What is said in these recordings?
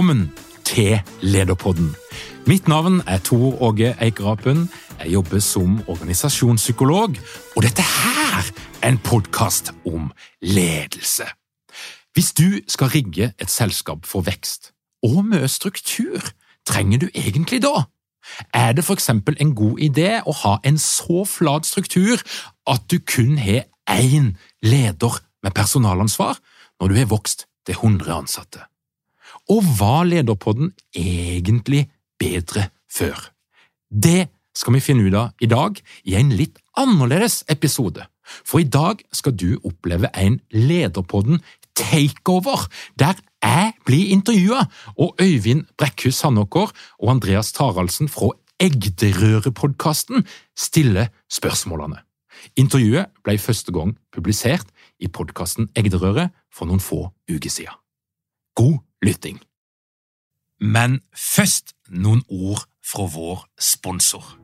Velkommen til Lederpodden. Mitt navn er Tor Åge Eikerapen. Jeg jobber som organisasjonspsykolog, og dette her er en podkast om ledelse. Hvis du skal rigge et selskap for vekst, og mye struktur trenger du egentlig da? Er det eksempel en god idé å ha en så flat struktur at du kun har én leder med personalansvar når du har vokst til 100 ansatte? Og var Lederpodden egentlig bedre før? Det skal vi finne ut av i dag i en litt annerledes episode. For i dag skal du oppleve en Lederpodden takeover, der jeg blir intervjua, og Øyvind Brekkhus Sandåker og Andreas Taraldsen fra Egderørepodkasten stiller spørsmålene. Intervjuet ble første gang publisert i podkasten Egderøret for noen få uker siden. God lytting! Men først noen ord fra vår sponsor.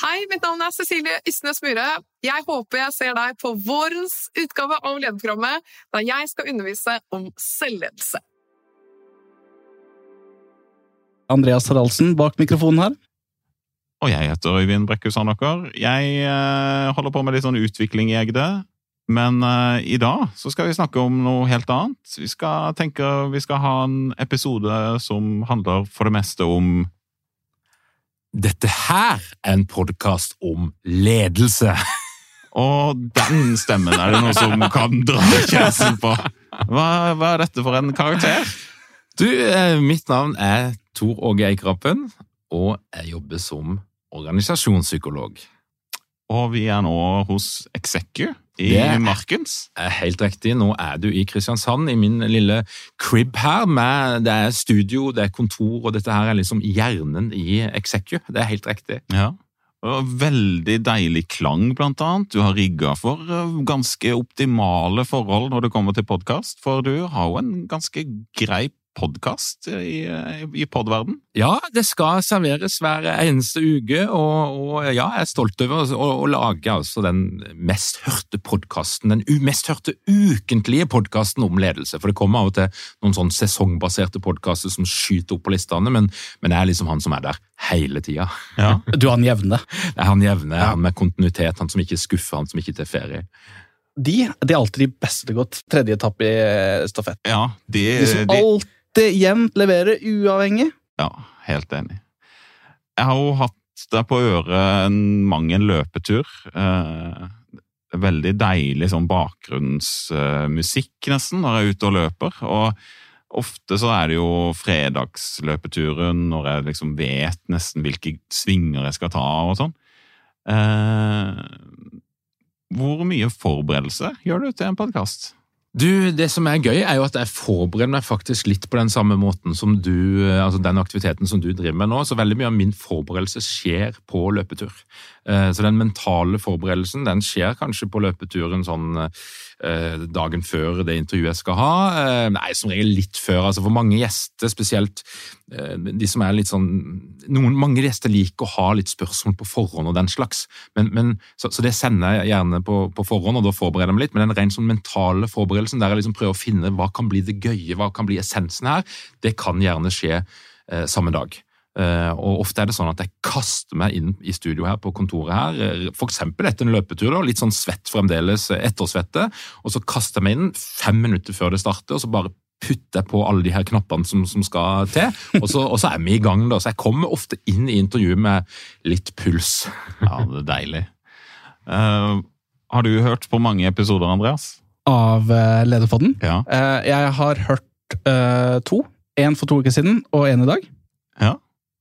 Hei, mitt navn er Cecilie Ysnes Myhre. Jeg håper jeg ser deg på vårens utgave av Lederprogrammet, der jeg skal undervise om selvledelse. Andreas Haraldsen bak mikrofonen her. Og jeg heter Øyvind Brekkhus Sandaker. Jeg eh, holder på med litt sånn utvikling i Egde. Men uh, i dag så skal vi snakke om noe helt annet. Vi skal tenke vi skal ha en episode som handler for det meste om Dette her er en podkast om ledelse. Og den stemmen er det noe som kan dra kjæresten på. Hva, hva er dette for en karakter? Du, eh, mitt navn er Tor Åge Eikrappen, og jeg jobber som organisasjonspsykolog. Og vi er nå hos Execu i Det Markens. er helt riktig. Nå er du i Kristiansand, i min lille crib her. Med, det er studio, det er kontor, og dette her er liksom hjernen i Execu. Det er helt riktig. Ja. Veldig deilig klang, blant annet. Du har rigga for eh, ganske optimale forhold når det kommer til podkast, for du har jo en ganske grei podkast i, i podverden. Ja, det skal serveres hver eneste uke, og, og ja, jeg er stolt over å, å lage altså den mest hørte podkasten, den u mest hørte ukentlige podkasten om ledelse. For det kommer av og til noen sånn sesongbaserte podkaster som skyter opp på listene, men, men jeg er liksom han som er der hele tida. Ja. Du er han jevne. Det er han jevne, Ja. han med kontinuitet, han som ikke skuffer, han som ikke tar ferie. De, de er alltid de beste til å gå tredje etappe i eh, stafett. ja, de, De som de, alltid jevnt leverer, uavhengig. ja, helt enig. Jeg har jo hatt deg på øret en mang en løpetur. Eh, veldig deilig sånn bakgrunnsmusikk, nesten, når jeg er ute og løper. Og ofte så er det jo fredagsløpeturen når jeg liksom vet nesten hvilke svinger jeg skal ta og sånn. Eh, hvor mye forberedelse gjør du til en podkast? Du, Det som er gøy, er jo at jeg forbereder meg faktisk litt på den samme måten som du, altså den aktiviteten som du driver med nå. Så veldig mye av min forberedelse skjer på løpetur. Eh, Så den mentale forberedelsen den skjer kanskje på løpeturen sånn eh, dagen før det intervjuet jeg skal ha. Eh, nei, som regel litt før. altså For mange gjester, spesielt eh, de som er litt sånn noen, Mange gjester liker å ha litt spørsmål på forhånd og den slags. Men, men, så, så, det sender jeg gjerne på, på, forhånd, og da forbereder jeg meg litt. Men den rent sånn mentale forberedelsen, der jeg liksom prøver å finne hva kan bli det gøye, hva kan bli essensen her, det kan gjerne skje eh, samme dag. Uh, og Ofte er det sånn at jeg kaster meg inn i studio her på kontoret her, eh, f.eks. etter en løpetur, da, litt sånn svett fremdeles, eh, ettersvette, og så kaster jeg meg inn fem minutter før det starter, og så bare putter jeg på alle de her knappene som, som skal til, og så, og så, er vi i gang. da, Så jeg kommer ofte inn i intervjuet med litt puls. ja, det er deilig. Uh, har du hørt på mange episoder, Andreas? Av uh, Lederpodden? Ja. Uh, jeg har hørt to. En for to uker siden, og en i dag.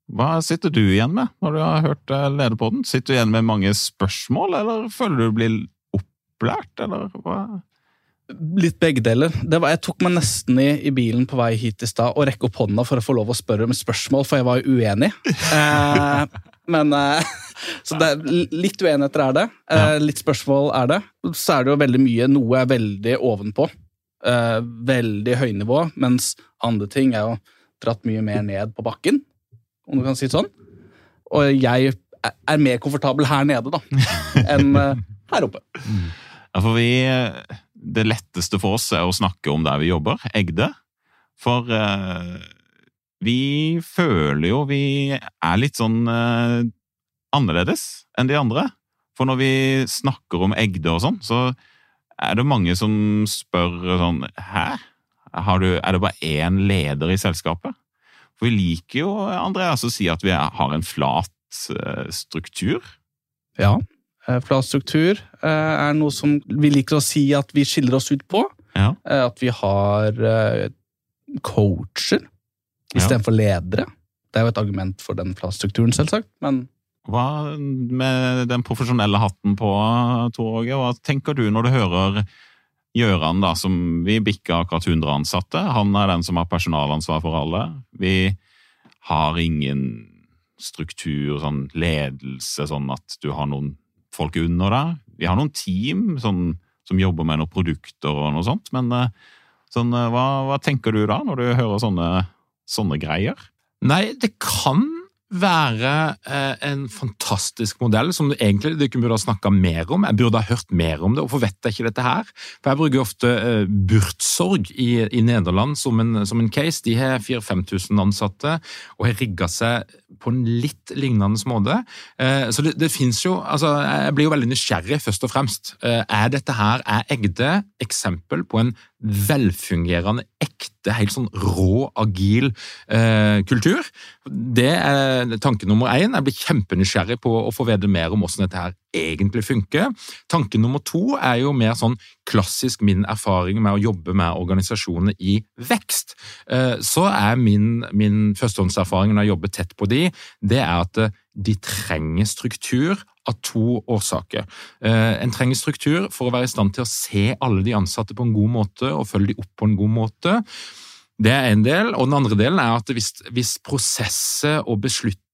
Hva sitter du igjen med når du har hørt eh, lederpodden? Sitter du igjen med mange spørsmål, eller føler du blir opplært, eller hva? Litt begge deler. Var, jeg tok meg nesten i, i, bilen på vei hit i stad og rekke opp hånda for å få lov å spørre om spørsmål, for jeg var jo uenig. Eh, men eh, Så det, litt uenigheter er det. Eh, litt spørsmål er det. Så er det jo veldig mye Noe er veldig ovenpå. Eh, veldig høynivå, mens andre ting er jo dratt mye mer ned på bakken om du kan si det sånn. Og jeg er mer komfortabel her nede da, enn eh, her oppe. Ja, for vi Det letteste for oss er å snakke om der vi jobber, Egde. For eh, vi føler jo vi er litt sånn eh, annerledes enn de andre. For når vi snakker om Egde og sånn, så er det mange som spør sånn Hæ? Du, er det bare én leder i selskapet? For vi liker jo, Andreas, å si at vi har en flat eh, struktur. Ja. Eh, flat struktur eh, er noe som vi liker å si at vi skiller oss ut på. Ja. At vi har coacher istedenfor ja. ledere. Det er jo et argument for den flatstrukturen, selvsagt, men Hva med den profesjonelle hatten på, Tor Åge? Hva tenker du når du hører Gjøran, da, som vi bikka akkurat 100 ansatte. Han er den som har personalansvar for alle. Vi har ingen struktur, sånn ledelse, sånn at du har noen folk under deg. Vi har noen team sånn, som jobber med noen produkter og noe sånt, men eh, sånn, eh, hva, hva, tenker du da, når du hører sånne, sånne greier? Nei, det kan være eh, en fantastisk modell som egentlig du ikke burde ha snakka mer om. Jeg burde ha hørt mer om det. Hvorfor vet jeg ikke dette her? For Jeg bruker ofte eh, Burtsorg i, i Nederland som en, som en, case. De har 4000-5000 ansatte og har rigga seg på en litt lignende måte. Eh, så det, det fins jo altså Jeg blir jo veldig nysgjerrig, først og fremst. Er dette her, er Egde eksempel på en velfungerende, ekte, helt sånn rå, agil eh, kultur. Det er tanke nummer én. Jeg blir kjempenysgjerrig på å få vite mer om hvordan dette her egentlig funker. Tanke nummer to er jo mer sånn klassisk min erfaring med å jobbe med organisasjoner i vekst. Eh, så er min, min førstehåndserfaring når jeg jobber tett på de, det er at de trenger struktur av to årsaker. Eh, en trenger struktur for å være i stand til å se alle de ansatte på en god måte og følge de opp på en god måte. Det er en del, og den andre delen er at hvis, hvis prosesser og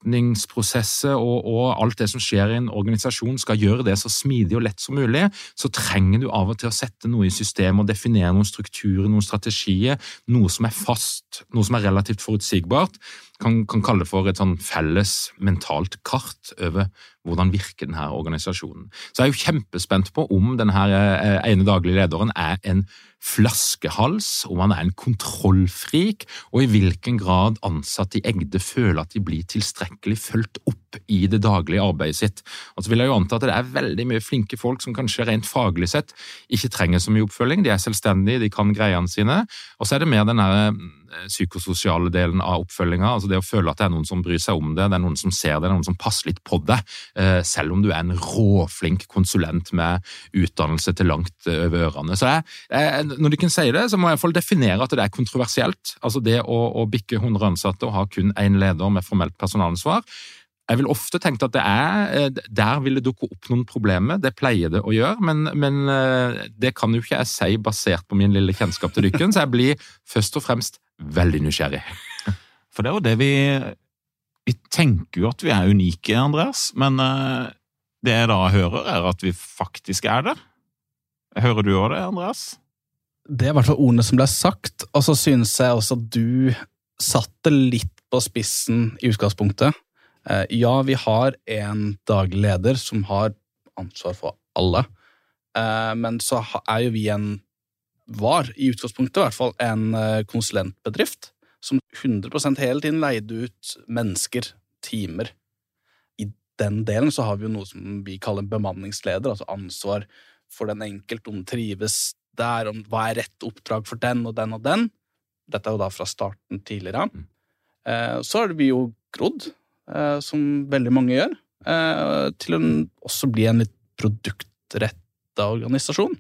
beslutningsprosesser og, og, alt det som skjer i en organisasjon skal gjøre det så smidig og lett som mulig, så trenger du av og til å sette noe i system og definere noen strukturer, noen strategier, noe som er fast, noe som er relativt forutsigbart. Kan, kan kalle det for et sånn felles mentalt kart over hvordan virker denne organisasjonen. Så jeg er jo kjempespent på om denne eh, ene daglige lederen er en flaskehals, om han er en kontrollfrik, og i hvilken grad ansatte i Egde føler at de blir tilstrekkelig fulgt opp i det daglige arbeidet sitt. Og så vil jeg jo anta at det er veldig mye flinke folk som kanskje rent faglig sett ikke trenger så mye oppfølging. De er selvstendige, de kan greiene sine. Og så er det mer den Eh, psykososiale delen av oppfølginga. Altså det å føle at det er noen som bryr seg om det, det er noen som ser det, det er noen som passer litt på det. Eh, selv om du er en råflink konsulent med utdannelse til langt eh, over ørene. Så jeg, Når du kan si det, så må jeg iallfall definere at det er kontroversielt. Altså Det å, å bikke 100 ansatte og ha kun én leder med formelt personalansvar jeg vil ofte tenke at det er, der vil det dukke opp noen problemer, det pleier det å gjøre, men, men det kan jo ikke jeg si basert på min lille kjennskap til dykken, så jeg blir først og fremst veldig nysgjerrig. For det er jo det vi Vi tenker jo at vi er unike, Andreas, men eh, det jeg da hører, er at vi faktisk er det. Hører du òg det, Andreas? Det er i hvert fall ordene som ble sagt, og så synes jeg også at du satte litt på spissen i utgangspunktet. Eh, ja, vi har en daglig leder som har ansvar for alle, eh, men så er jo vi en var i utgangspunktet i hvert fall en eh, konsulentbedrift som 100 hele tiden leide ut mennesker, timer. I den delen så har vi jo noe som vi kaller bemanningsleder, altså ansvar for den enkelte, om trives der, om hva er rett oppdrag for den og den og den. Dette er jo da fra starten tidligere. Mm. Så har vi jo grodd, som veldig mange gjør, til å også bli en litt produktretta organisasjon.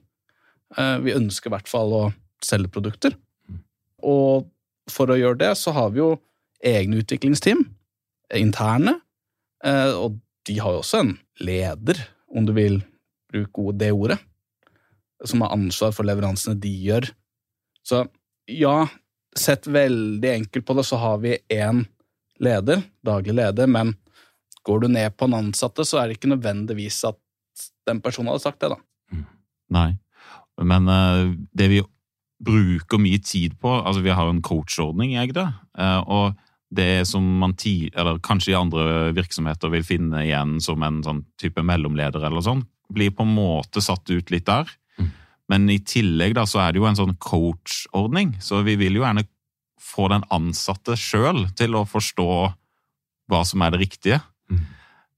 Vi ønsker i hvert fall å selge produkter. Mm. Og for å gjøre det, så har vi jo egne utviklingsteam, interne, eh, og de har jo også en leder, om du vil bruke det ordet, som har ansvar for leveransene de gjør. Så ja, sett veldig enkelt på det, så har vi én leder, daglig leder, men går du ned på en ansatte, så er det ikke nødvendigvis at den personen hadde sagt det, da. Nei, men uh, det vi bruker mye tid på altså Vi har en coachordning jeg, Egde. Eh, og det som man ti, eller kanskje i andre virksomheter vil finne igjen som en sånn type mellomleder, eller sånn, blir på en måte satt ut litt der. Mm. Men i tillegg da, så er det jo en sånn coachordning, så vi vil jo gjerne få den ansatte sjøl til å forstå hva som er det riktige. Mm.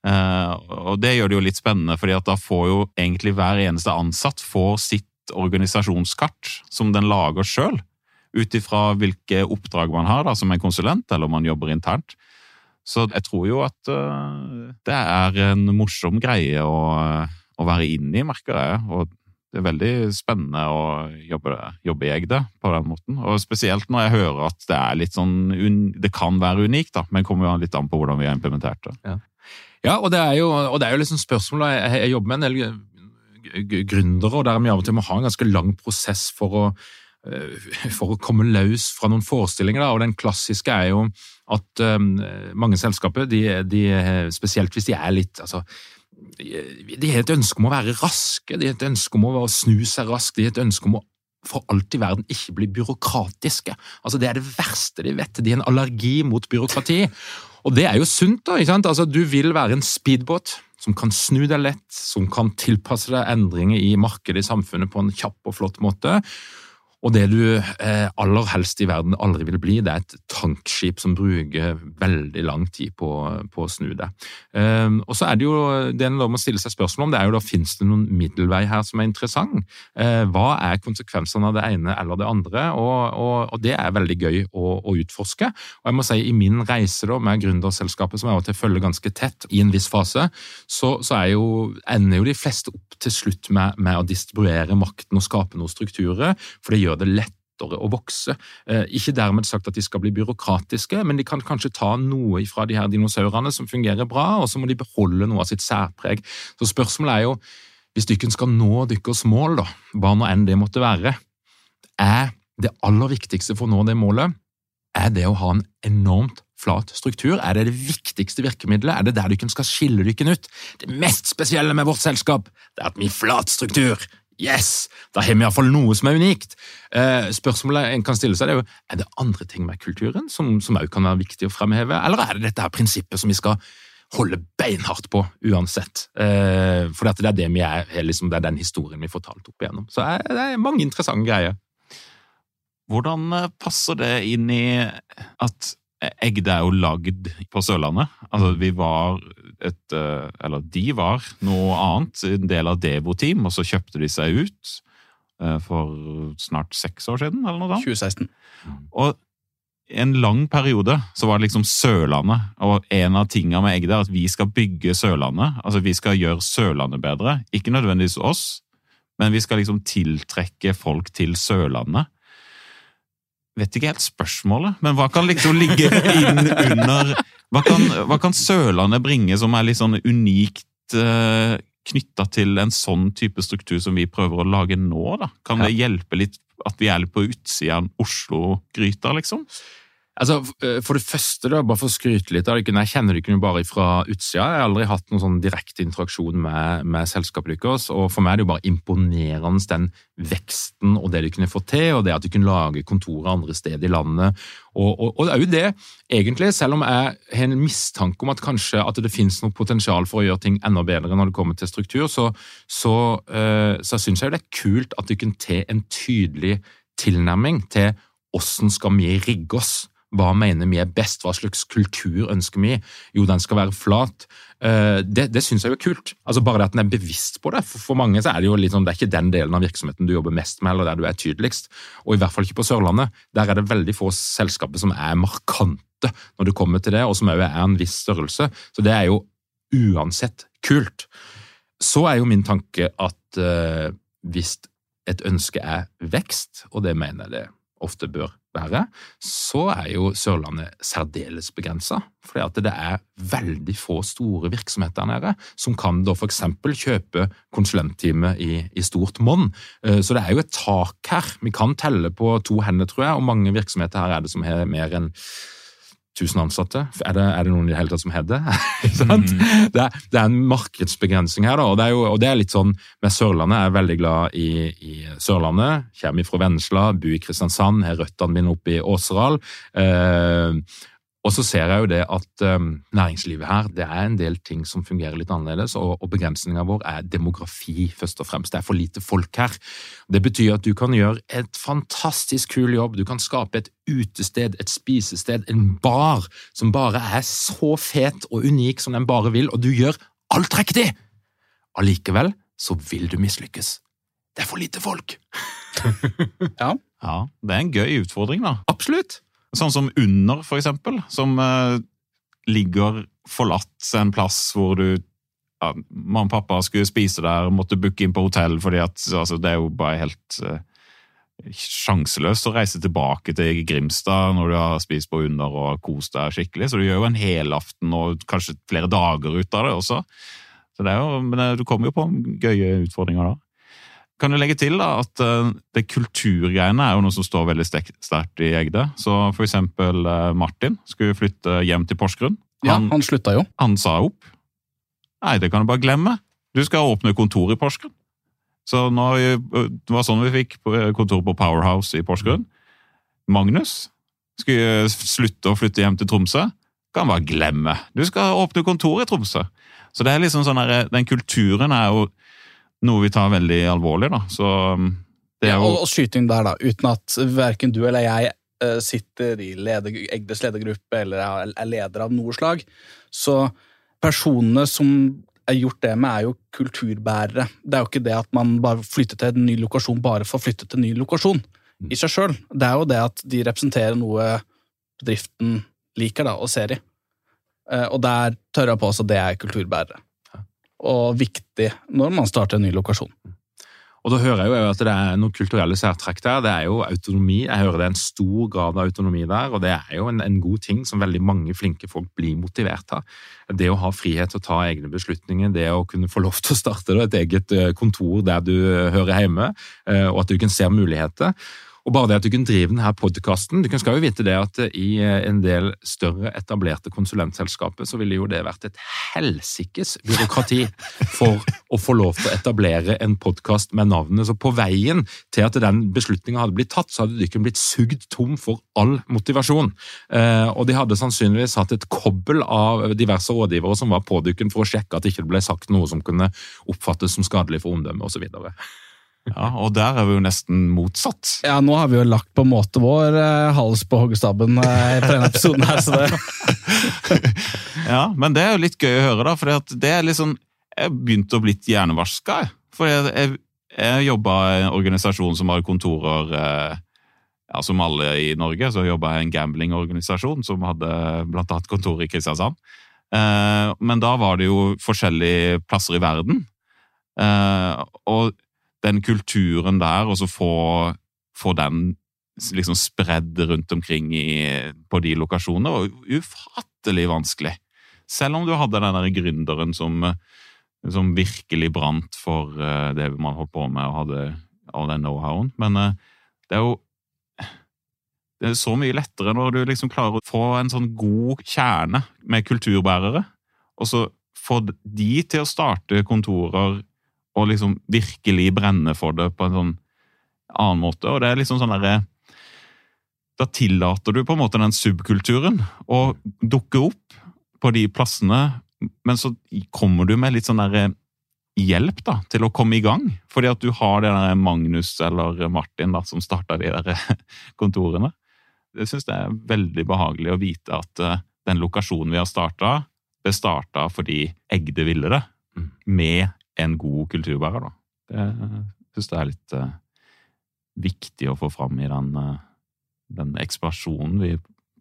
Uh, og det gjør det jo litt spennende, fordi at da får jo egentlig hver eneste ansatt får sitt organisasjonskart som den lager sjøl, ut ifra hvilke oppdrag man har da, som en konsulent, eller om man jobber internt. Så jeg tror jo at uh, det er en morsom greie å, å være inne i, merker jeg. Og det er veldig spennende å jobbe, jobbe i Egde på den måten. Og spesielt når jeg hører at det er litt sånn Det kan være unikt, da, men kommer jo litt an på hvordan vi har implementert det. Ja. Ja, og det er jo, og det er jo liksom spørsmål jeg, jeg jobber med en del gründere, og der vi av og til må ha en ganske lang prosess for å, eh, for å komme løs fra noen forestillinger. Da. Og Den klassiske er jo at um, mange selskaper, de, de, spesielt hvis de er litt altså, de har et ønske om å være raske, de har et ønske om å snu seg raskt, de har et ønske om å for alt i verden ikke bli byråkratiske. Altså Det er det verste de vet. De har en allergi mot byråkrati. Og det er jo sunt, da. ikke sant? Altså Du vil være en speedbåt som kan snu deg lett, som kan tilpasse deg endringer i markedet i samfunnet på en kjapp og flott måte. Og det du eh, aller helst i verden aldri vil bli, det er et tankskip som bruker veldig lang tid på, på å snu det. Eh, og så er det jo det en må stille seg spørsmål om, det er jo da finnes det noen middelvei her som er interessant. Eh, hva er konsekvensene av det ene eller det andre? Og, og, og det er veldig gøy å, å, utforske. Og jeg må si i min reise da med gründerselskapet, som jeg av og til følger ganske tett i en viss fase, så, så jo, ender jo de fleste opp til slutt med, med å distribuere makten og skape noen strukturer. for det gjør det lettere å vokse. Eh, ikke dermed sagt at de skal bli byråkratiske, men de kan kanskje ta noe fra de her dinosaurene som fungerer bra, og så må de beholde noe av sitt særpreg. Så spørsmålet er jo, hvis dykken skal nå dykkers mål, da, hva nå enn det måtte være, er det aller viktigste for å nå det målet, er det å ha en enormt flat struktur? Er det det viktigste virkemidlet? Er det der dykken skal skille dykken ut? Det mest spesielle med vårt selskap det er at vi har flat struktur. Yes! Da har vi iallfall noe som er unikt. Eh, spørsmålet en kan stille seg, er jo er det andre ting med kulturen som også kan være viktig å fremheve, eller er det dette her prinsippet som vi skal holde beinhardt på uansett? Eh, for det er det vi er, liksom, det er den historien vi får talt opp igjennom. Så er, det er mange interessante greier. Hvordan eh, passer det inn i at Egde er jo lagd på Sørlandet. Altså, vi var et eh, Eller de var noe annet, en del av Devo-team, og så kjøpte de seg ut eh, for snart seks år siden, eller noe sånt. 2016. Og en lang periode så var det liksom Sørlandet, og en av tingene med Egde er at vi skal bygge Sørlandet. Altså vi skal gjøre Sørlandet bedre. Ikke nødvendigvis oss, men vi skal liksom tiltrekke folk til Sørlandet vet ikke helt spørsmålet, men hva kan liksom ligge inn under Hva kan, hva kan Sørlandet bringe som er litt sånn unikt uh, eh, knytta til en sånn type struktur som vi prøver å lage nå? da? Kan det hjelpe litt at vi er litt på utsida av Oslo-gryta, liksom? Altså, For det første, da, bare for å skryte litt av jeg kjenner dere jo bare fra utsida. Jeg har aldri hatt noen sånn direkte interaksjon med, med selskapet deres. Og for meg er det jo bare imponerende den veksten og det de kunne få til, og det at de kunne lage kontorer andre steder i landet. Og, og, og det er jo det, egentlig, selv om jeg har en mistanke om at kanskje at det finnes noe potensial for å gjøre ting enda bedre når det kommer til struktur, så, så, øh, så syns jeg det er kult at de kunne til en tydelig tilnærming til hvordan skal vi rigge oss. Hva mener vi er best? Hva slags kultur ønsker vi? Jo, den skal være flat. Eh, Det, det syns jeg er kult. Altså Bare det at den er bevisst på det. For, for mange så er det jo litt sånn, det er ikke den delen av virksomheten du jobber mest med, eller der du er tydeligst. Og i hvert fall ikke på Sørlandet. Der er det veldig få selskaper som er markante når det kommer til det, og som òg er en viss størrelse. Så det er jo uansett kult. Så er jo min tanke at eh, hvis et ønske er vekst, og det mener jeg det ofte bør være, så er jo Sørlandet særdeles begrensa. Fordi at det er veldig få store virksomheter der nede som kan da f.eks. kjøpe konsulenttime i, i stort monn. Eh, Så det er jo et tak her. Vi kan telle på to hender, tror jeg, og mange virksomheter her er det som har mer enn 1000 ansatte. Er det, er det noen i det hele tatt som har det? mm. det, er, det er en markedsbegrensning her, da, og det er, jo, og det er litt sånn med Sørlandet. Jeg er veldig glad i, i Sørlandet. Kommer fra Vennesla, bor i Kristiansand, har røttene mine oppe i Åseral. Eh, og så ser jeg jo det at um, næringslivet her, det er en del ting som fungerer litt annerledes, og, og begrensninga vår er demografi, først og fremst. Det er for lite folk her. Det betyr at du kan gjøre et fantastisk kul jobb. Du kan skape et utested, et spisested, en bar som bare er så fet og unik som den bare vil, og du gjør alt riktig! Allikevel så vil du mislykkes. Det er for lite folk. Ja, det er en gøy utfordring, da. Absolutt. Sånn som Under, for eksempel, som eh, ligger forlatt en plass hvor du ja, Mamma og pappa skulle spise der, måtte booke inn på hotell fordi at altså, det er jo bare helt eh, sjanseløst å reise tilbake til Grimstad når du har spist på Under og kost deg skikkelig. Så du gjør jo en helaften og kanskje flere dager ut av det også. Så det er jo, men du kommer jo på gøye utfordringer da. Kan du legge til da at eh, det kulturgreiene er jo noe som står veldig sterkt i Egde. Så for eksempel eh, Martin skulle flytte hjem til Porsgrunn. Ja, Han, han slutta jo. han sa opp. Nei, det kan du bare glemme. Du skal åpne kontor i Porsgrunn. Så nå, det var sånn vi fikk kontor på Powerhouse i Porsgrunn. Magnus skulle slutte å flytte hjem til Tromsø. Kan bare glemme. Du skal åpne kontor i Tromsø. Så det er liksom sånn der, den kulturen er jo noe vi tar veldig alvorlig, da. Så um, det er og, ja, og skyting der, da, uten at verken du eller jeg eh, sitter i leder, Egdes ledergruppe eller er er leder av noe slag. Så personene som er gjort det med, er jo kulturbærere. Det er jo ikke det at man bare flytter til en ny lokasjon bare for å flytte til en ny lokasjon i seg sjøl. Det er jo det at de representerer noe bedriften liker da, og ser i. Eh, Og der tør jeg påstå at det er kulturbærere. Og viktig når man starter en ny lokasjon. Og da hører jeg jo at det er noen kulturelle særtrekk der. Det er jo autonomi. Jeg hører det er en stor grad av autonomi der, og det er jo en, en god ting som veldig mange flinke folk blir motivert av. Det å ha frihet til å ta egne beslutninger, det å kunne få lov til å starte et eget eh, kontor der du eh, hører hjemme, eh, og at du kan se muligheter. Og bare det at du kunne drive denne podkasten Du skal jo vite det at i eh, en del større etablerte konsulentselskaper så ville jo det vært et helsikes byråkrati for å få lov til å etablere en podkast med navnet. Så på veien til at den beslutninga hadde blitt tatt, så hadde dykken blitt sugd tom for all motivasjon. Eh, og de hadde sannsynligvis hatt et kobbel av diverse rådgivere som var på dykken for å sjekke at det ikke ble sagt noe som kunne oppfattes som skadelig for omdømmet osv. ja, Og der er vi jo nesten motsatt. Ja, nå har vi jo lagt på en måte vår eh, hals på hoggestabben eh, på denne episoden her, så det Ja, men det er jo litt gøy å høre, da. For det er litt sånn Jeg begynte å bli hjernevaska, jeg. For jeg, jeg, jeg jobba i en organisasjon som har kontorer eh, ja, Som alle i Norge, så jobba jeg i en gamblingorganisasjon som hadde blant annet kontor i Kristiansand. Eh, men da var det jo forskjellige plasser i verden. Eh, og den kulturen der, og så få, få den liksom spredd rundt omkring i, på de lokasjonene, var ufattelig vanskelig. Selv om du hadde den der gründeren som, som virkelig brant for eh, det man holdt på med, og hadde all den know-howen. Men eh, det er jo Det er så mye lettere når du liksom klarer å få en sånn god kjerne med kulturbærere, og så få de til å starte kontorer og liksom virkelig brenne for det på en sånn annen måte. Og det er liksom sånn derre Da tillater du på en måte den subkulturen å dukke opp på de plassene, men så kommer du med litt sånn derre hjelp da, til å komme i gang. Fordi at du har det der Magnus eller Martin da, som starta de der kontorene. Jeg syns det er veldig behagelig å vite at uh, den lokasjonen vi har starta, ble starta fordi Egde ville det, Mm. med en god kulturbærer. da. Det syns jeg er litt uh, viktig å få fram i den, uh, den ekspansjonen vi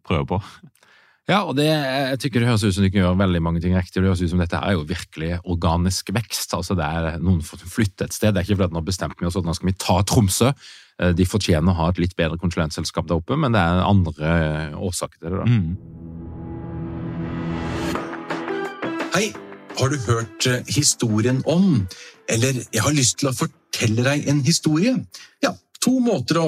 prøver på. Ja, og det, jeg tykker det høres ut som du kan gjøre veldig mange ting riktig. Det høres ut som dette er jo virkelig organisk vekst. altså det er Noen som har flyttet et sted. Det er ikke fordi den har bestemt meg, sånn at nå skal vi ta Tromsø. Eh, De fortjener å ha et litt bedre konsulentselskap der oppe, men det er andre årsaker til det. da. Mm. Hei, har du hørt eh, historien om? Eller jeg har lyst til å fortelle deg en historie. Ja, to måter å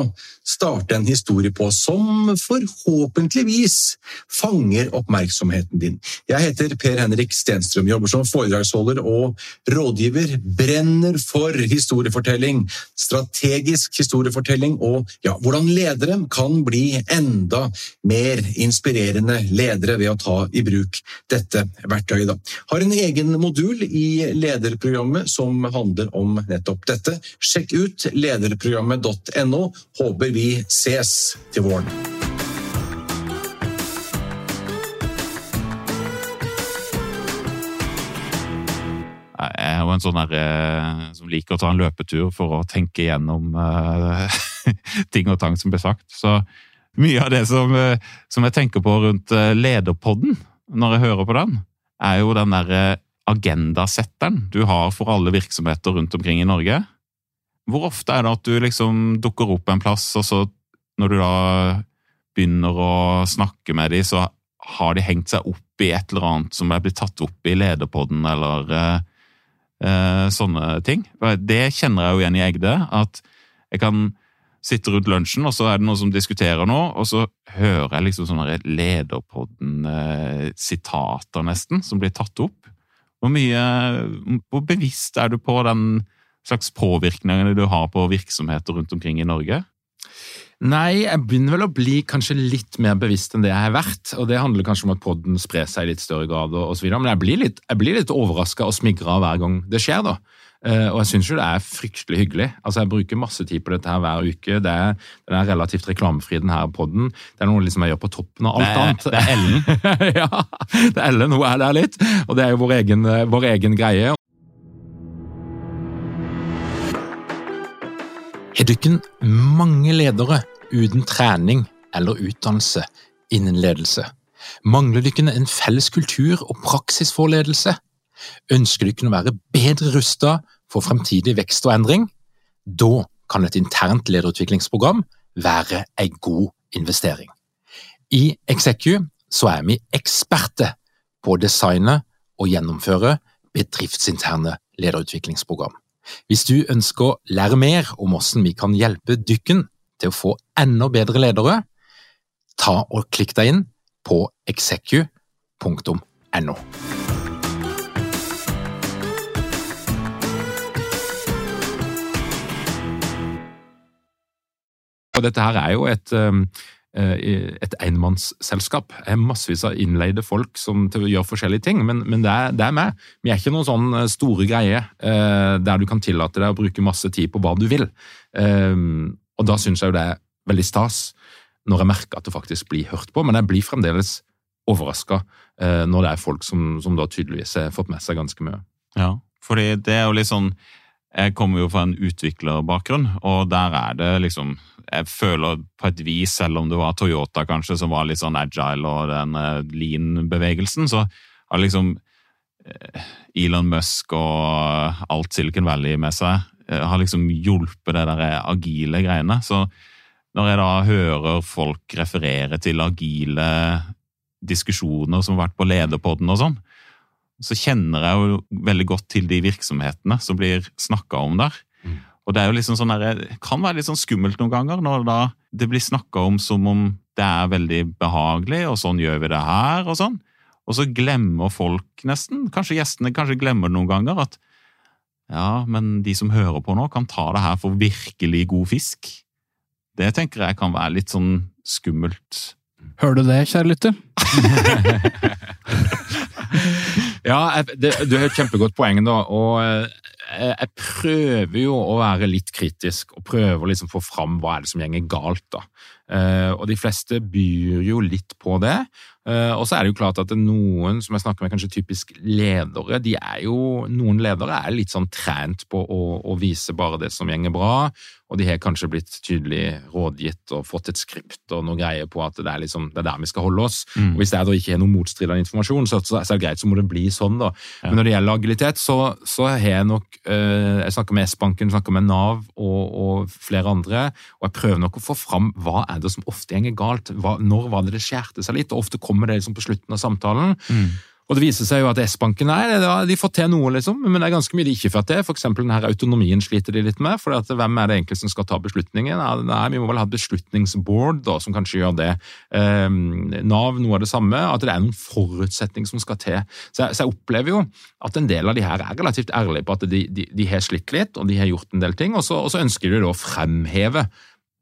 starte en historie på som forhåpentligvis fanger oppmerksomheten din. Jeg heter Per Henrik Stenstrøm, jobber som foredragsholder og rådgiver. Brenner for historiefortelling, strategisk historiefortelling og ja, hvordan ledere kan bli enda mer inspirerende ledere ved å ta i bruk dette verktøyet. Da. Har en egen modul i lederprogrammet som handler om nettopp dette. Sjekk ut lederprogrammet.no. Håper vi ses til våren. Jeg er jo en sånn der, eh, som liker å ta en løpetur for å tenke gjennom eh, ting og tang som blir sagt. Så mye av det som, eh, som jeg tenker på rundt lederpodden, når jeg hører på den, er jo den der eh, agendasetteren du har for alle virksomheter rundt omkring i Norge. Hvor ofte er det at du liksom dukker opp en plass, og så når du da begynner å snakke med dem, så har de hengt seg opp i et eller annet som er blitt tatt opp i lederpodden, eller eh, eh, sånne ting. Det kjenner jeg jo igjen i Egde, at jeg kan sitte rundt lunsjen, og så er det noen som diskuterer noe, og så hører jeg liksom sånne lederpodden-sitater nesten, som blir tatt opp. Hvor mye, hvor bevisst er du på den slags påvirkningene du har på virksomheter rundt omkring i Norge? Nei, jeg begynner vel å bli kanskje litt mer bevisst enn det jeg har vært. Og det handler kanskje om at podden sprer seg i litt større grad, og, og så videre. Men jeg blir litt, jeg blir litt overraska og smigra hver gang det skjer, da. Uh, og jeg syns jo det er fryktelig hyggelig. Altså, Jeg bruker masse tid på dette her hver uke. Det er, den er relativt reklamefri, den her podden. Det er noe liksom jeg gjør på toppen av alt Det annet. det er Ellen. ja, det er Ellen. Hun er der litt. Og det er jo vår egen, vår egen greie. Har dere mange ledere uten trening eller utdannelse innen ledelse? Mangler dere en felles kultur og praksis for ledelse? Ønsker dere å være bedre rustet for fremtidig vekst og endring? Da kan et internt lederutviklingsprogram være en god investering. I Execu så er vi eksperter på å designe og gjennomføre bedriftsinterne lederutviklingsprogram. Hvis du ønsker å lære mer om hvordan vi kan hjelpe dykken til å få enda bedre ledere, ta og klikk deg inn på execu.no. Og dette her er jo et, et enmannsselskap. Jeg har massevis av innleide folk som til å gjøre forskjellige ting, men, men det, er, det er meg. Vi er ikke noen sånn eh, store greie eh, der du kan tillate deg å bruke masse tid på hva du vil. Og da syns jeg jo det er veldig stas når jeg merker at det faktisk blir hørt på, men jeg blir fremdeles overraska eh, når det er folk som, som da tydeligvis har fått med seg ganske mye. Ja, fordi det er jo litt sånn Jeg kommer jo fra en utviklerbakgrunn, og der er det liksom Jeg føler på et vis, selv om det var Toyota kanskje, som var litt sånn agile og den eh, lean-bevegelsen, så har liksom eh, Elon Musk og alt Silicon Valley med seg eh, har liksom hjulpet det der agile greiene. Så når jeg da hører folk referere til agile diskusjoner som har vært på lederpodden og sånn, så kjenner jeg jo veldig godt til de virksomhetene som blir snakka om der. Mm. Og det er jo liksom sånn der, kan være litt sånn skummelt noen ganger når da det blir snakka om som om det er veldig behagelig, og sånn gjør vi det her, og sånn. Og så glemmer folk nesten, kanskje gjestene kanskje glemmer det noen ganger, at ja, men de som hører på nå, kan ta det her for virkelig god fisk. Det tenker jeg kan være litt sånn skummelt. Hører du det, kjære lytter? Ja, jeg, du har et kjempegodt poeng, da. Og eh, jeg prøver jo å være litt kritisk, og prøver å liksom få fram hva er det som gjenger galt. da. Eh, og de fleste byr jo litt på det. Eh, og så er det jo klart at noen som jeg snakker med, kanskje typisk ledere, de er jo, noen ledere er litt sånn trent på å, å vise bare det som gjenger bra, og de har kanskje blitt tydelig rådgitt og fått et skript og noe greier på at det er, liksom, det er der vi skal holde oss. Mm. Og Hvis det da ikke er noe motstridende informasjon, så, så, så er det greit, så må det bli sånn. da. Ja. Men når det gjelder agilitet, så, så har jeg nok eh, Jeg snakker med S-banken, snakker med Nav og, og flere andre, og jeg prøver nok å få fram hva er det som ofte gjenger galt. Hva, når var det det skjærte seg litt? og Ofte kommer det liksom på slutten av samtalen. Mm. Og det viser seg jo at S-banken nei, de får til noe, liksom, men det er ganske mye de ikke får til. For eksempel denne autonomien sliter de litt med. for at hvem er det egentlig som skal ta beslutningen? Nei, Vi må vel ha et beslutningsboard da, som kanskje gjør det. Eh, Nav noe av det samme. At det er noen forutsetning som skal til. Så jeg, så jeg opplever jo at en del av de her er relativt ærlige på at de, de, de har slitt litt, og de har gjort en del ting, og så, og så ønsker de da å fremheve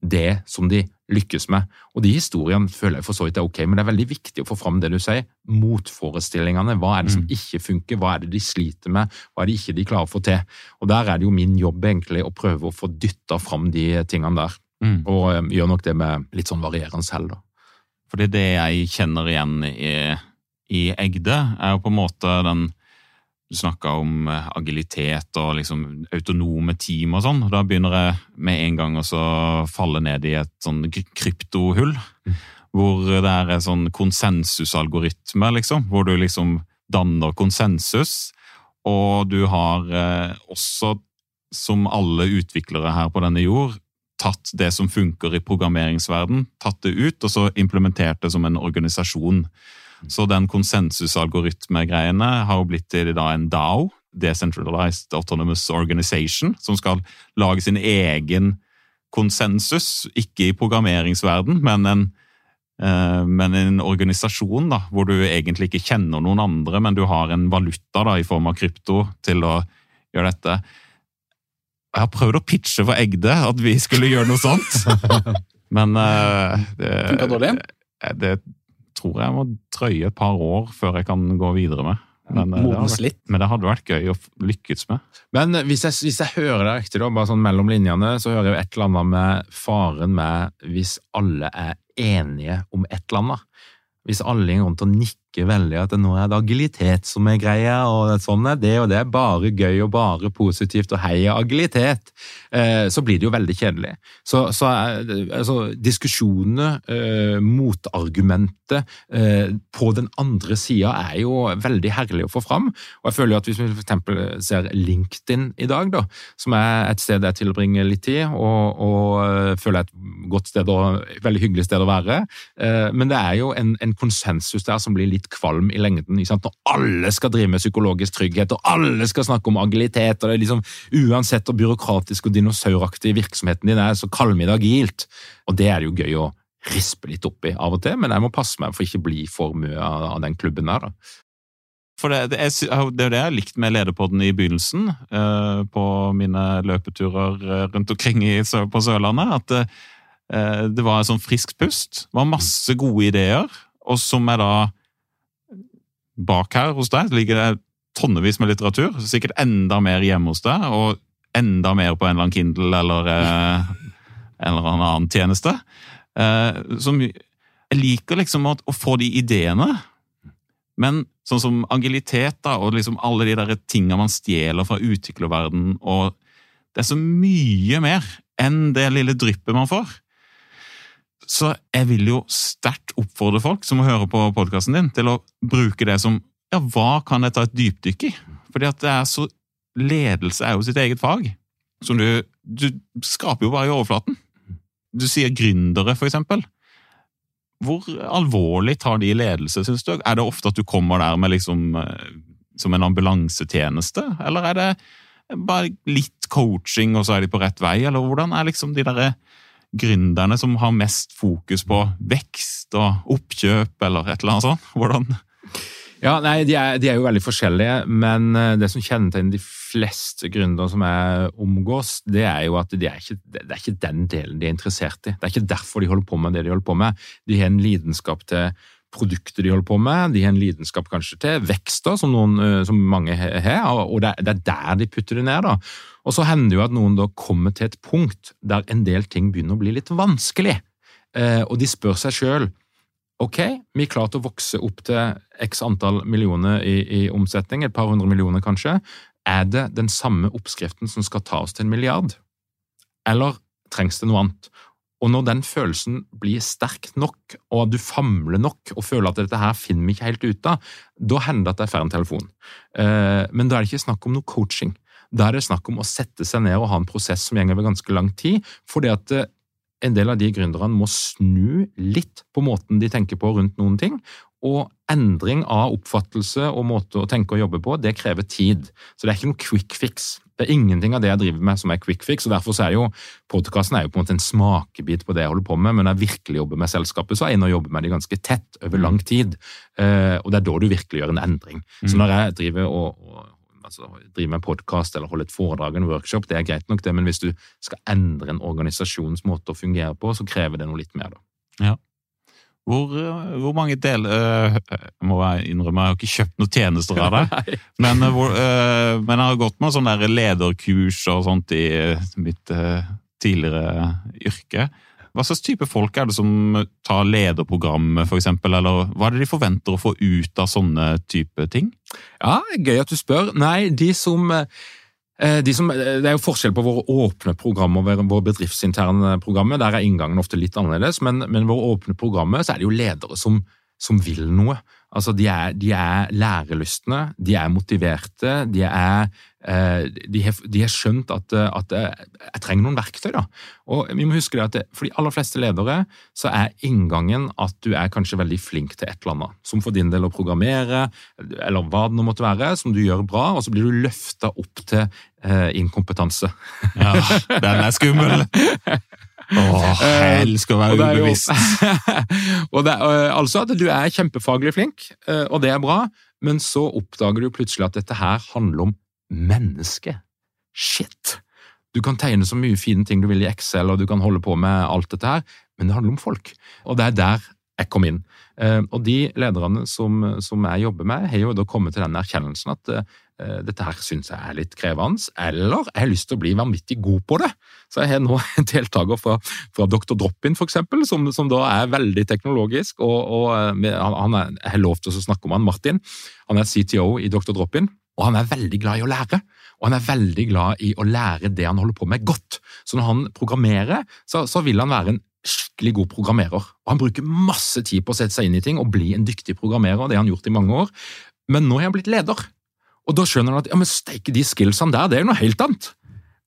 det som de lykkes med. Og de historiene føler jeg for så vidt er ok, men det er veldig viktig å få fram det du sier. Motforestillingene. Hva er det som ikke funker? Hva er det de sliter med? Hva er det ikke de klarer å få til? Og der er det jo min jobb egentlig å prøve å få dytta fram de tingene der. Mm. Og eh, gjør nok det med litt sånn varierende selv, da. Fordi det jeg kjenner igjen i, i Egde, er jo på en måte den Du snakka om eh, agilitet og liksom autonome team og sånn. Da begynner jeg med en gang å falle ned i et sånn kry- kryptohull. Hvor det er en sånn konsensusalgoritme, liksom. Hvor du liksom danner konsensus. Og du har eh, også, som alle utviklere her på denne jord, tatt det som funker i programmeringsverden, tatt det ut og så implementert det som en organisasjon. Så den konsensusalgoritmegreiene har jo blitt til da en DAO, Decentralized Autonomous Organization, som skal lage sin egen konsensus, ikke i programmeringsverden, men en, eh, men en organisasjon da, hvor du egentlig ikke kjenner noen andre, men du har en valuta da, i form av krypto til å gjøre dette. Jeg har prøvd å pitche for Egde at vi skulle gjøre noe sånt, men uh, det, det, det tror jeg må drøye et par år før jeg kan gå videre med. Men, eh, det, hadde vært, men det hadde vært gøy å lykkes med. Men hvis jeg, hvis jeg hører deg riktig, da, bare sånn mellom linjene, så hører jeg jo et eller annet med faren med hvis alle er enige om et eller annet. Hvis alle går rundt og nikker veldig at nå er det agilitet som er greia, og sånn er det, og det er bare gøy og bare positivt, og heia agilitet, eh, så blir det jo veldig kjedelig. Så, så altså, diskusjonene, eh, motargumentet eh, på den andre sida er jo veldig herlig å få fram. Og jeg føler jo at hvis vi eksempel ser LinkedIn i dag, da, som er et sted jeg tilbringer litt tid, og, og føler er et godt sted og veldig hyggelig sted å være, men det er jo en, en konsensus der som blir litt kvalm i lengden. Ikke sant? Når alle skal drive med psykologisk trygghet, og alle skal snakke om agilitet, og det er liksom uansett hvor byråkratisk og dinosauraktig virksomheten din er, så kaller vi det agilt. Og det er det jo gøy å rispe litt opp i av og til, men jeg må passe meg for ikke bli for mye av den klubben der. da. For det, det, er, det er det jeg har likt med lederpodden i begynnelsen, eh, på mine løpeturer eh, rundt omkring på Sørlandet, at eh, det var en sånn friskt pust. Det var masse gode ideer, og som jeg da Bak her hos deg ligger det tonnevis med litteratur, sikkert enda mer hjemme hos deg, og enda mer på en eller annen Kindle eller eh, en eller annen tjeneste. Eh, som Jeg liker liksom å, å få de ideene, men sånn som agilitet da, og liksom alle de der tingene man stjeler fra utviklerverdenen og det er så mye mer enn det lille dryppet man får. Så jeg vil jo sterkt oppfordre folk som hører på podkasten din, til å bruke det som Ja, hva kan jeg ta et dypdykk i? Fordi at det er så Ledelse er jo sitt eget fag. Som du Du skraper jo bare i overflaten. Du sier gründere, for eksempel. Hvor alvorlig tar de ledelse, syns du? Er det ofte at du kommer der med liksom eh, som en ambulansetjeneste, eller er det, bare litt coaching, og så er de på rett vei? Eller hvordan er liksom de derre gründerne som har mest fokus på vekst og oppkjøp, eller et eller annet sånt? Hvordan Ja, nei, de er, de er, jo veldig forskjellige, men eh, det som kjennetegner de fleste gründere som jeg omgås, det er jo at de er ikke, det er ikke den delen de er interessert i. Det er ikke derfor de holder på med det de holder på med. De har en lidenskap til produkter de holder på med, de har en lidenskap kanskje til vekster, som, noen, eh, som mange har, og det er der de putter det ned. da. Og så hender det jo at noen da kommer til et punkt der en del ting begynner å bli litt vanskelig, eh, og de spør seg sjøl Ok, vi er klart å vokse opp til x antall millioner i, i, omsetning, et par hundre millioner kanskje. Er det den samme oppskriften som skal ta oss til en milliard? Eller trengs det noe annet? Og når den følelsen blir sterk nok, og du famler nok og føler at dette her finner vi ikke helt ut av, da hender det at jeg får en telefon. Eh, men da er det ikke snakk om noe coaching. Da er det snakk om å sette seg ned og ha en prosess som går over ganske lang tid. fordi at eh, en del av de gründerne må snu litt på måten de tenker på rundt noen ting. Og endring av oppfattelse og måte å tenke og jobbe på, det krever tid. Så det er ikke noe quick fix. Det er ingenting av det jeg driver med som er quick fix, og derfor så er jo podkasten på en måte en smakebit på det jeg holder på med, men når jeg virkelig jobber med selskapet, så er jeg inne og jobber med det ganske tett over lang tid. Eh, og det er da du virkelig gjør en endring. Så når jeg driver og, og altså, drive med podkast eller holde et foredrag en workshop, det er greit nok, det, men hvis du skal endre en organisasjons måte å fungere på, så krever det noe litt mer. da. Ja. Hvor, eh, hvor, mange deler uh, må Jeg innrømme, jeg har ikke kjøpt noen tjenester av deg. men, uh, hvor, uh, men, jeg har gått med sånne lederkurs og sånt i mitt tidligere yrke. Hva slags type folk er det som tar lederprogrammet, f.eks., eller hva er det de forventer å få ut av sånne type ting? Ja, Gøy at du spør. Nei, de som, de som Det er jo forskjell på våre åpne programmer og våre bedriftsinterne programmer. Der er inngangen ofte litt annerledes, men, men våre åpne programmer så er det jo ledere som, som vil noe. Altså, de er, de er lærelystne, de er motiverte, de, er, eh, de, har, de har, skjønt at, at, jeg trenger noen verktøy. Da. Og vi må huske det at For de aller fleste ledere så er inngangen at du er kanskje veldig flink til et eller annet. Som for din del å programmere, eller hva det nå måtte være, som du gjør bra, og så blir du løfta opp til eh, inkompetanse. Ja, den er skummel! Åh, elsker å være ubevisst. og det er, eh, altså at du er kjempefaglig flink, eh, og det er bra, men så oppdager du plutselig at dette her handler om menneske. Shit! Du kan tegne så mye fine ting du vil i Excel, og du kan holde på med alt dette her, men det handler om folk. Og det er der jeg kom inn. Eh, og de lederne som, som jeg jobber med, har jo da kommet til den erkjennelsen at uh, dette her syns jeg er litt krevende, eller jeg har lyst til å bli vanvittig god på det. Så jeg har nå en deltaker fra, fra Dr. Drop-In, eksempel, som, som, da er veldig teknologisk, og, og han, han er, jeg har lov til å snakke om han, Martin. Han er CTO i Dr. Drop-In. Og han er veldig glad i å lære, og han er veldig glad i å lære det han holder på med, godt. Så når han programmerer, så, så vil han være en skikkelig god programmerer. Og Han bruker masse tid på å sette seg inn i ting og bli en dyktig programmerer. det har han gjort i mange år. Men nå har han blitt leder. Og da skjønner han at ja, men steike, de skillsene der, det er jo noe helt annet.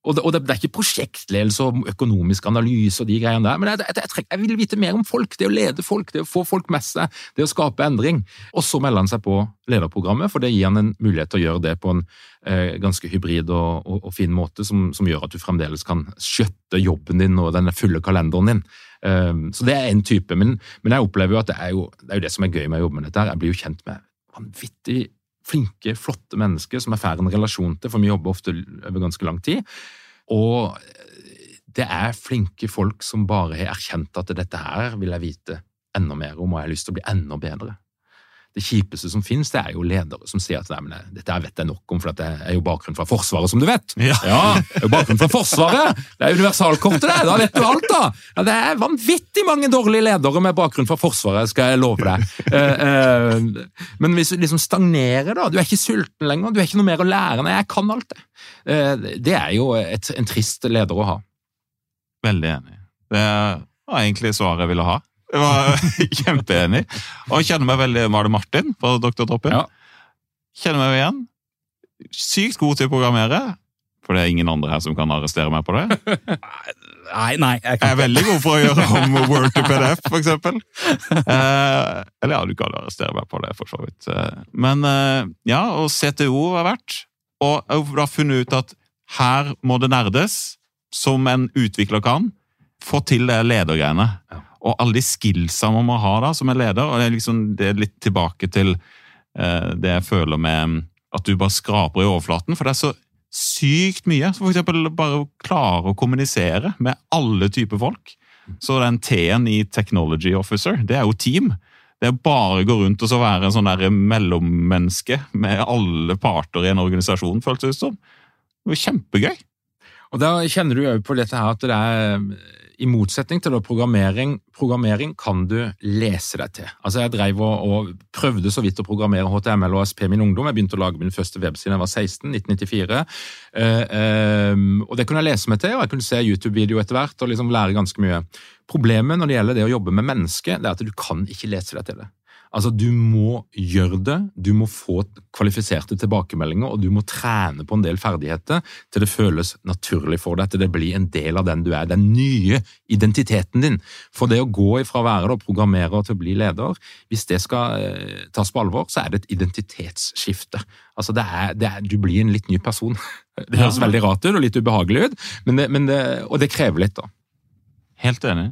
Og det, og det, er ikke prosjektledelse og økonomisk analyse og de greiene der, men jeg, jeg, jeg, jeg, vil vite mer om folk, det å lede folk, det å få folk med seg, det å skape endring. Og så melder han seg på lederprogrammet, for det gir han en mulighet til å gjøre det på en eh, ganske hybrid og, og, og, fin måte, som, som, gjør at du fremdeles kan skjøtte jobben din og den fulle kalenderen din. Um, så det er en type, men, men, jeg opplever jo at det er jo, det er jo det som er gøy med å jobbe med dette. her. Jeg blir jo kjent med vanvittig flinke, flotte mennesker som jeg får en relasjon til, for vi jobber ofte over ganske lang tid. Og det er flinke folk som bare har erkjent at dette her vil jeg vite enda mer om, og jeg har lyst til å bli enda bedre det kjipeste som finnes, det er jo ledere som sier at nei, men dette vet jeg nok om, for det er jo bakgrunn fra Forsvaret, som du vet. Ja, ja det er jo bakgrunn fra Forsvaret! Det er universalkortet, det! Da vet du alt, da! Ja, det er vanvittig mange dårlige ledere med bakgrunn fra Forsvaret, skal jeg love deg. Eh, eh, men hvis du liksom stagnerer, da, du er ikke sulten lenger, du er ikke noe mer å lære, nei, jeg kan alt det. Eh, det er jo et, en trist leder å ha. Veldig enig. Det var egentlig svaret jeg ville ha. Jeg var kjempeenig. Og jeg kjenner meg veldig Var det Martin fra Dr. Toppen. Ja. Kjenner meg igjen. Sykt god til å programmere. For det er ingen andre her som kan arrestere meg på det. Nei, nei. Jeg, jeg er veldig god for å gjøre om Word to PDF, eksempel. Eh, eller ja, du kan arrestere meg på det, for så vidt. Eh, men eh, ja, og CTO har vært. Og jeg har funnet ut at her må det nerdes, som en utvikler kan. Få til det ledergreiene. Ja. Og alle de skillsa man må ha da, som en leder. og Det er, liksom, det er litt tilbake til eh, det jeg føler med at du bare skraper i overflaten. For det er så sykt mye. Så for eksempel bare å klare å kommunisere med alle typer folk. Så den T-en i Technology Officer, det er jo team. Det er bare å gå rundt og så være en sånn der mellommenneske med alle parter i en organisasjon, føltes det ut som. Det var kjempegøy. Og da kjenner du jo på dette her at det er i motsetning til programmering, programmering kan du lese deg til. Altså Jeg drev og, og prøvde så vidt å programmere HTML og ASP min ungdom. Jeg begynte å lage min første webside da jeg var 16, 1994. Eh, eh, og Det kunne jeg lese meg til, og jeg kunne se YouTube-video etter hvert og liksom lære ganske mye. Problemet når det gjelder det å jobbe med mennesker, det er at du kan ikke lese deg til det. Altså, Du må gjøre det, du må få kvalifiserte tilbakemeldinger, og du må trene på en del ferdigheter til det føles naturlig for deg, til det blir en del av den du er, den nye identiteten din. For det å gå ifra å være programmerer til å bli leder, hvis det skal eh, tas på alvor, så er det et identitetsskifte. Altså, det er, det er, Du blir en litt ny person. Det høres veldig rart ut og litt ubehagelig ut, men det, men det, og det krever litt, da. Helt enig.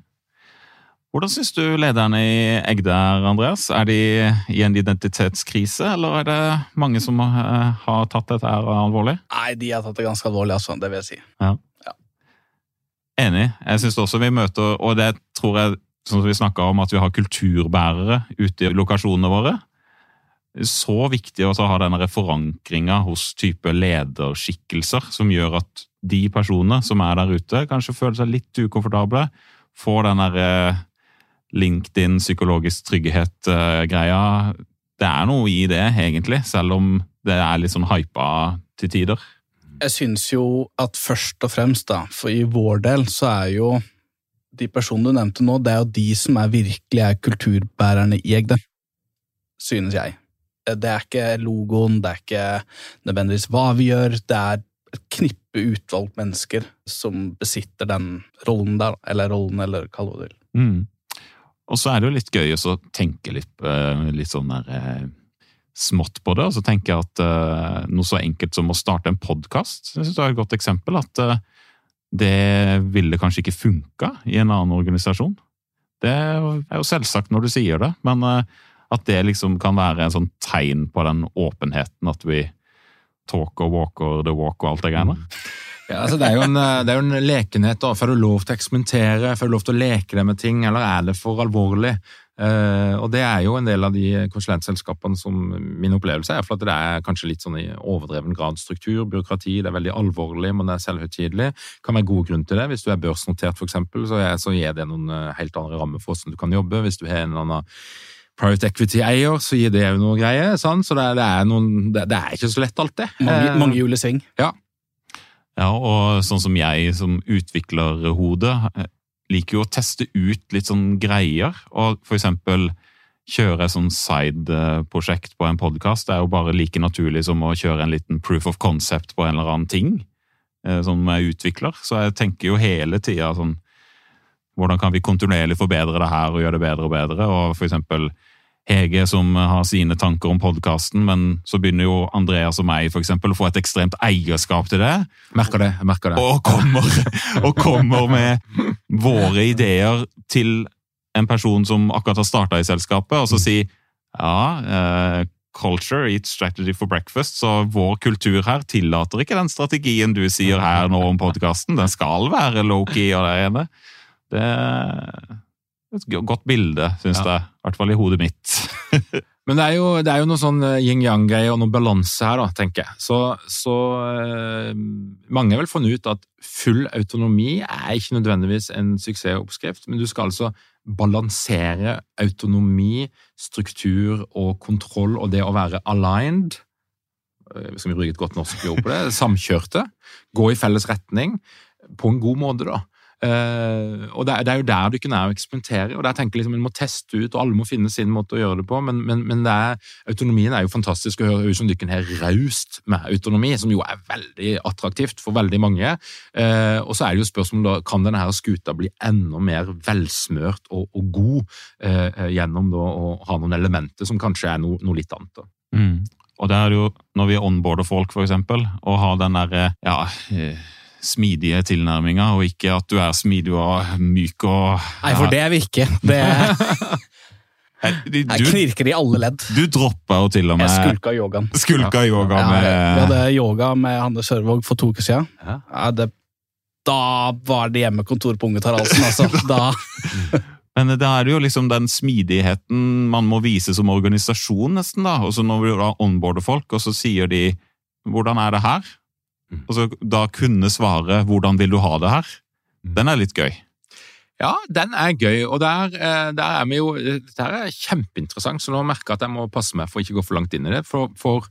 Hvordan syns du lederne i Egde er, Andreas? Er de i en identitetskrise, eller er det mange som eh, har tatt dette her alvorlig? Nei, de har tatt det ganske alvorlig, altså. Det vil jeg si. Enig. Jeg syns også vi møter, og det tror jeg, som vi snakka om, at vi har kulturbærere ute i lokasjonene våre. Så viktig å ha denne forankringa hos type lederskikkelser, som gjør at de personene som er der ute, kanskje føler seg litt ukomfortable, får den derre LinkedIn psykologisk trygghet-greia. Det er noe i det, egentlig, selv om det er litt sånn hypa til tider. Jeg syns jo at først og fremst, da, for i vår del, så er jo de personene du nevnte nå, det er jo de som er virkelig er kulturbærerne i Egde. Synes jeg. Det er ikke logoen, det er ikke nødvendigvis hva vi gjør, det er et knippe utvalgt mennesker som besitter den rollen der, eller rollen, eller kall det hva du vil. Mm. Og så er det jo litt gøy å tenke litt, eh, litt sånn der eh, smått på det. Og så tenker jeg at uh, noe så enkelt som å starte en podkast det er et godt eksempel. At det ville kanskje ikke funka i en annen organisasjon. Det er jo selvsagt når du sier det, men at det liksom kan være en sånn tegn på den åpenheten at vi talker, walker, the walk og alt det greiene. Ja, altså det, er jo en, det er jo en lekenhet. da. Får du lov til å eksperimentere? Får du lov til å leke deg med ting, eller er det for alvorlig? Uh, og det er jo en del av de konsulentselskapene som min opplevelse er, for at det er kanskje litt sånn i overdreven grad struktur, byråkrati, det er veldig alvorlig, men det er selvhøytidelig. Kan være god grunn til det. Hvis du er børsnotert, eksempel, så, er, så gir det noen helt andre rammer for hvordan du kan jobbe. Hvis du har en eller annen private equity-eier, så gir det jo noe greier. Sant? Så det er, det, er noen, det, er, ikke så lett alltid. Mange, mange hjul i sving. Ja. Ja, og sånn som jeg som utviklerhode liker jo å teste ut litt sånn greier, og for eksempel kjøre et sånn side-prosjekt på en podkast er jo bare like naturlig som å kjøre en liten proof of concept på en eller annen ting som jeg utvikler. Så jeg tenker jo hele tida sånn Hvordan kan vi kontinuerlig forbedre det her og gjøre det bedre og bedre? Og for eksempel Hege som har sine tanker om podkasten, men så begynner jo Andreas og meg for eksempel, å få et ekstremt eierskap til det. Merker det, merker det. Og kommer, og kommer med våre ideer til en person som akkurat har starta i selskapet, og så si ja, uh, culture eat strategy for breakfast, så vår kultur her tillater ikke den strategien du sier her nå om podkasten. Den skal være low-key og det ene. Det et godt bilde, syns ja. jeg. I hvert fall i hodet mitt. Men det er, jo, det er jo noe sånn yin-yang-greier og noe balanse her, da, tenker jeg. Så, så eh, mange har vel funnet ut at full autonomi er ikke nødvendigvis en suksessoppskrift, men du skal altså balansere autonomi, struktur og kontroll og det å være aligned. Skal vi bruke et godt norsk ord på det? Samkjørte. Gå i felles retning på en god måte, da. Uh, og det er, det er, jo der er å eksperimentere, og der tenker liksom en må teste ut, og alle må finne sin måte å gjøre det på, men, men, men er, autonomien er jo fantastisk å høre ut som dykken har raust med autonomi, som jo er veldig attraktivt for veldig mange. Uh, og så er det jo spørsmålet da, kan denne her skuta bli enda mer velsmørt og, og god uh, gjennom da, å ha noen elementer som kanskje er noe, noe litt annet. Mm. Og det er jo når vi onboarder folk, for eksempel, og har den derre ja, eh, smidige tilnærminga, og ikke at du er smidig og myk og Nei, for det er vi ikke. Det er, du, jeg knirker i alle ledd. du droppa jo til og med Jeg skulka yogaen. Skulka yoga Ja, med vi hadde yoga med Hanne Sørvåg for to uker siden. Ja. Ja, det, da var det hjemmekontor på Unge Taraldsen, altså. Da, Men da er det jo liksom den smidigheten man må vise som organisasjon, nesten. da. Og så når vi da onboarder folk, og så sier de 'hvordan er det her?' Mm. Og så da kunne svare 'hvordan vil du ha det her?' Den er litt gøy. Ja, den er gøy, og der, eh, der er vi jo Dette her er kjempeinteressant, så nå merker jeg at jeg må passe meg for ikke å gå for langt inn i det. For, for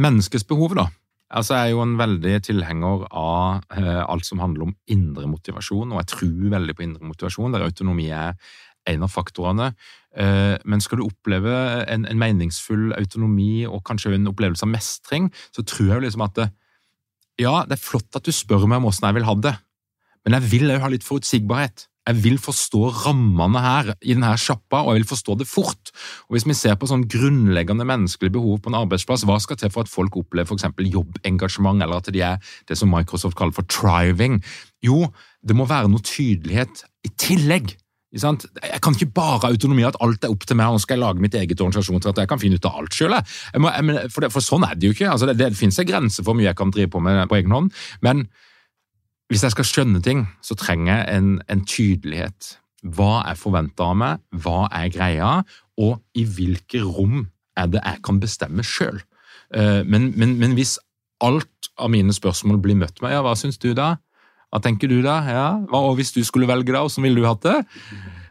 menneskets behov, da. Altså, Jeg er jo en veldig tilhenger av eh, alt som handler om indre motivasjon, og jeg tror veldig på indre motivasjon, der autonomi er en av faktorene. Eh, men skal du oppleve en, en meningsfull autonomi og kanskje en opplevelse av mestring, så tror jeg jo liksom at det, ja, det er flott at du spør meg om åssen jeg vil ha det, men jeg vil òg ha litt forutsigbarhet. Jeg vil forstå rammene her i denne sjappa, og jeg vil forstå det fort. Og Hvis vi ser på sånn grunnleggende menneskelige behov på en arbeidsplass, hva skal til for at folk opplever eksempel jobbengasjement, eller at de er det som Microsoft kaller for thriving? Jo, det må være noe tydelighet i tillegg. Jeg kan ikke bare ha autonomi, at alt er opp til meg, og nå skal jeg lage mitt eget organisasjon til at jeg kan finne ut av alt sjøl. For, for sånn er det jo ikke. Altså, det, det finnes en grense for hvor mye jeg kan drive på med på egen hånd. Men hvis jeg skal skjønne ting, så trenger jeg en, en tydelighet. Hva er forventa av meg, hva er greia, og i hvilke rom er det jeg kan bestemme sjøl. Men, men, men hvis alt av mine spørsmål blir møtt med ja, hva syns du da? Hva tenker du da? Ja, hva, og hvis du skulle velge da, hvordan ville du hatt det?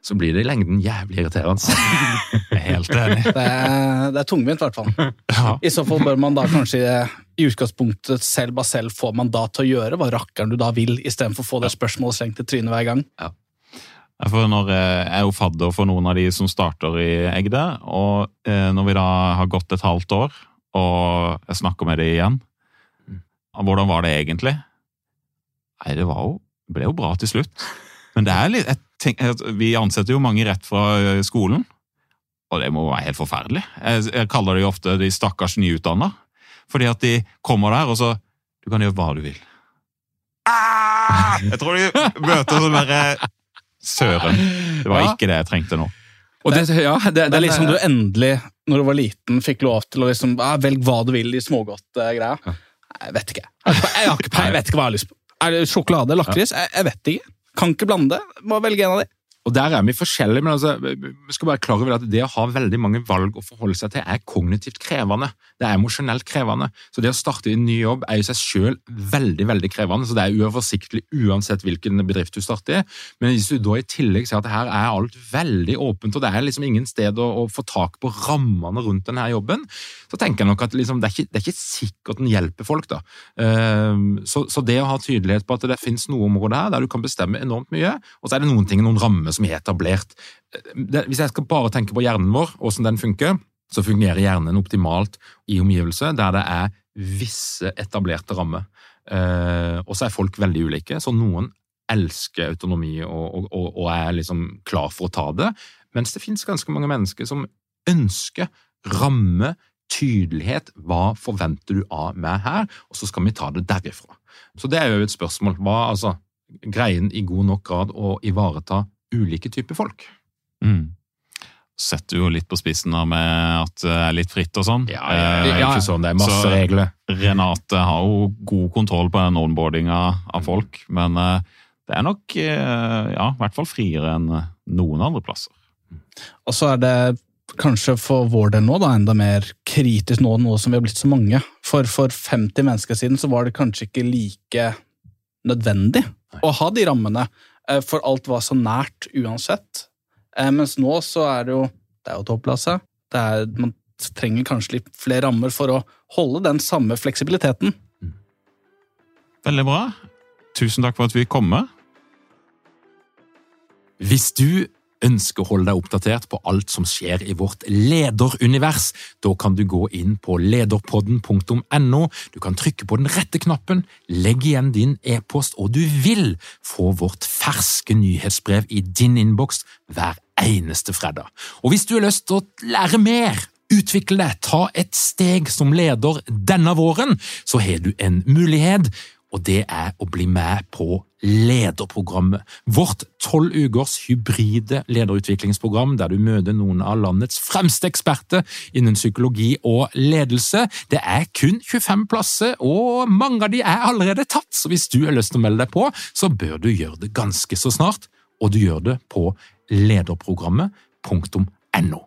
Så blir det i lengden jævlig irriterende. Jeg er helt enig. det, er, det er tungvint, i hvert fall. Ja. I så fall bør man da kanskje i utgangspunktet selv bare selv få mandat til å gjøre hva rakkeren du da vil, istedenfor å få det spørsmålet slengt i trynet hver gang. Ja, For når, eh, jeg er jo fadder for noen av de som starter i Egde, og eh, når vi da har gått et halvt år, og jeg snakker med dem igjen Hvordan var det egentlig? Nei, det var jo, ble jo bra til slutt. Men det er litt, jeg tenker, vi ansetter jo mange rett fra eh, skolen, og det må være helt forferdelig. Jeg, jeg kaller jo ofte de stakkars nyutdanna, fordi at de kommer der, og så Du kan gjøre hva du vil. Ah! Jeg tror de møter sånn derre Søren. Det var Ja. ikke det jeg trengte nå. Og det, ja, det, Det er liksom du endelig, når du var liten, fikk lov til å liksom, ah, velge hva du vil i smågodtgreia. Jeg vet ikke. Jeg, har ikke- jeg, har ikke, jeg vet ikke hva jeg har lyst på. Er det sjokolade? Lakris? Jeg, jeg vet ikke. Kan ikke blande det. Må velge en av de. Og der er vi forskjellige, men altså, vi skal være klar over at det å ha veldig mange valg å forholde seg til er kognitivt krevende. Det er emosjonelt krevende. Så det å starte en ny jobb er i seg selv veldig veldig krevende. Så det er uoversiktlig uansett hvilken bedrift du starter i. Men hvis du da i tillegg ser at her er alt veldig åpent, og det er liksom ingen sted å, å få tak på rammene rundt denne jobben, så tenker jeg nok at liksom, det, er ikke, det er ikke sikkert den hjelper folk. da. Ehm, så, så det å ha tydelighet på at det finnes noe område her der du kan bestemme enormt mye, og så er det noen ting, noen rammer som er etablert. Hvis jeg skal bare tenke på hjernen vår, hvordan den funker, så fungerer hjernen optimalt i omgivelser der det er visse etablerte rammer. Eh, og så er folk veldig ulike, så noen elsker autonomi og, og, og, er liksom klar for å ta det, mens det finnes ganske mange mennesker som ønsker ramme, tydelighet, hva forventer du av meg her, og så skal vi ta det derifra. Så det er jo et spørsmål. Hva, altså, Greien i god nok grad å ivareta ulike typer folk? Mm. Setter jo litt på spissen da med at det er litt fritt og sånn. Ja, det er Eh, ikke sånn, det er masse så- regler. Renate har jo god kontroll på den onboardinga av folk, men eh, det er nok eh, ja, i hvert fall friere enn noen andre plasser. Og så er det kanskje for vår del nå da, enda mer kritisk nå, nå som vi har blitt så mange. For for 50 mennesker siden så var det kanskje ikke like nødvendig å ha de rammene, for alt var så nært uansett. Eh, Mens nå så er det jo det er jo topplasse. Man trenger kanskje litt flere rammer for å holde den samme fleksibiliteten. Veldig bra. Tusen takk for at vi kom med. Hvis du ønsker å holde deg oppdatert på alt som skjer i vårt lederunivers, da kan du gå inn på lederpodden.no. Du kan trykke på den rette knappen, legge igjen din e-post, og du vil få vårt ferske nyhetsbrev i din innboks hver eneste fredag. Og hvis du har lyst til å lære mer, utvikle deg, ta et steg som leder denne våren, så har du en mulighet, og det er å bli med på Lederprogrammet, vårt tolv ukers hybride lederutviklingsprogram der du møter noen av landets fremste eksperter innen psykologi og ledelse. Det er kun 25 plasser, og mange av de er allerede tatt, så hvis du har lyst til å melde deg på, så bør du gjøre det ganske så snart, og du gjør det på lederprogrammet.no.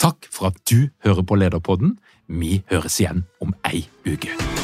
Takk for at du hører på Lederpodden. Vi høres igjen om ei uke.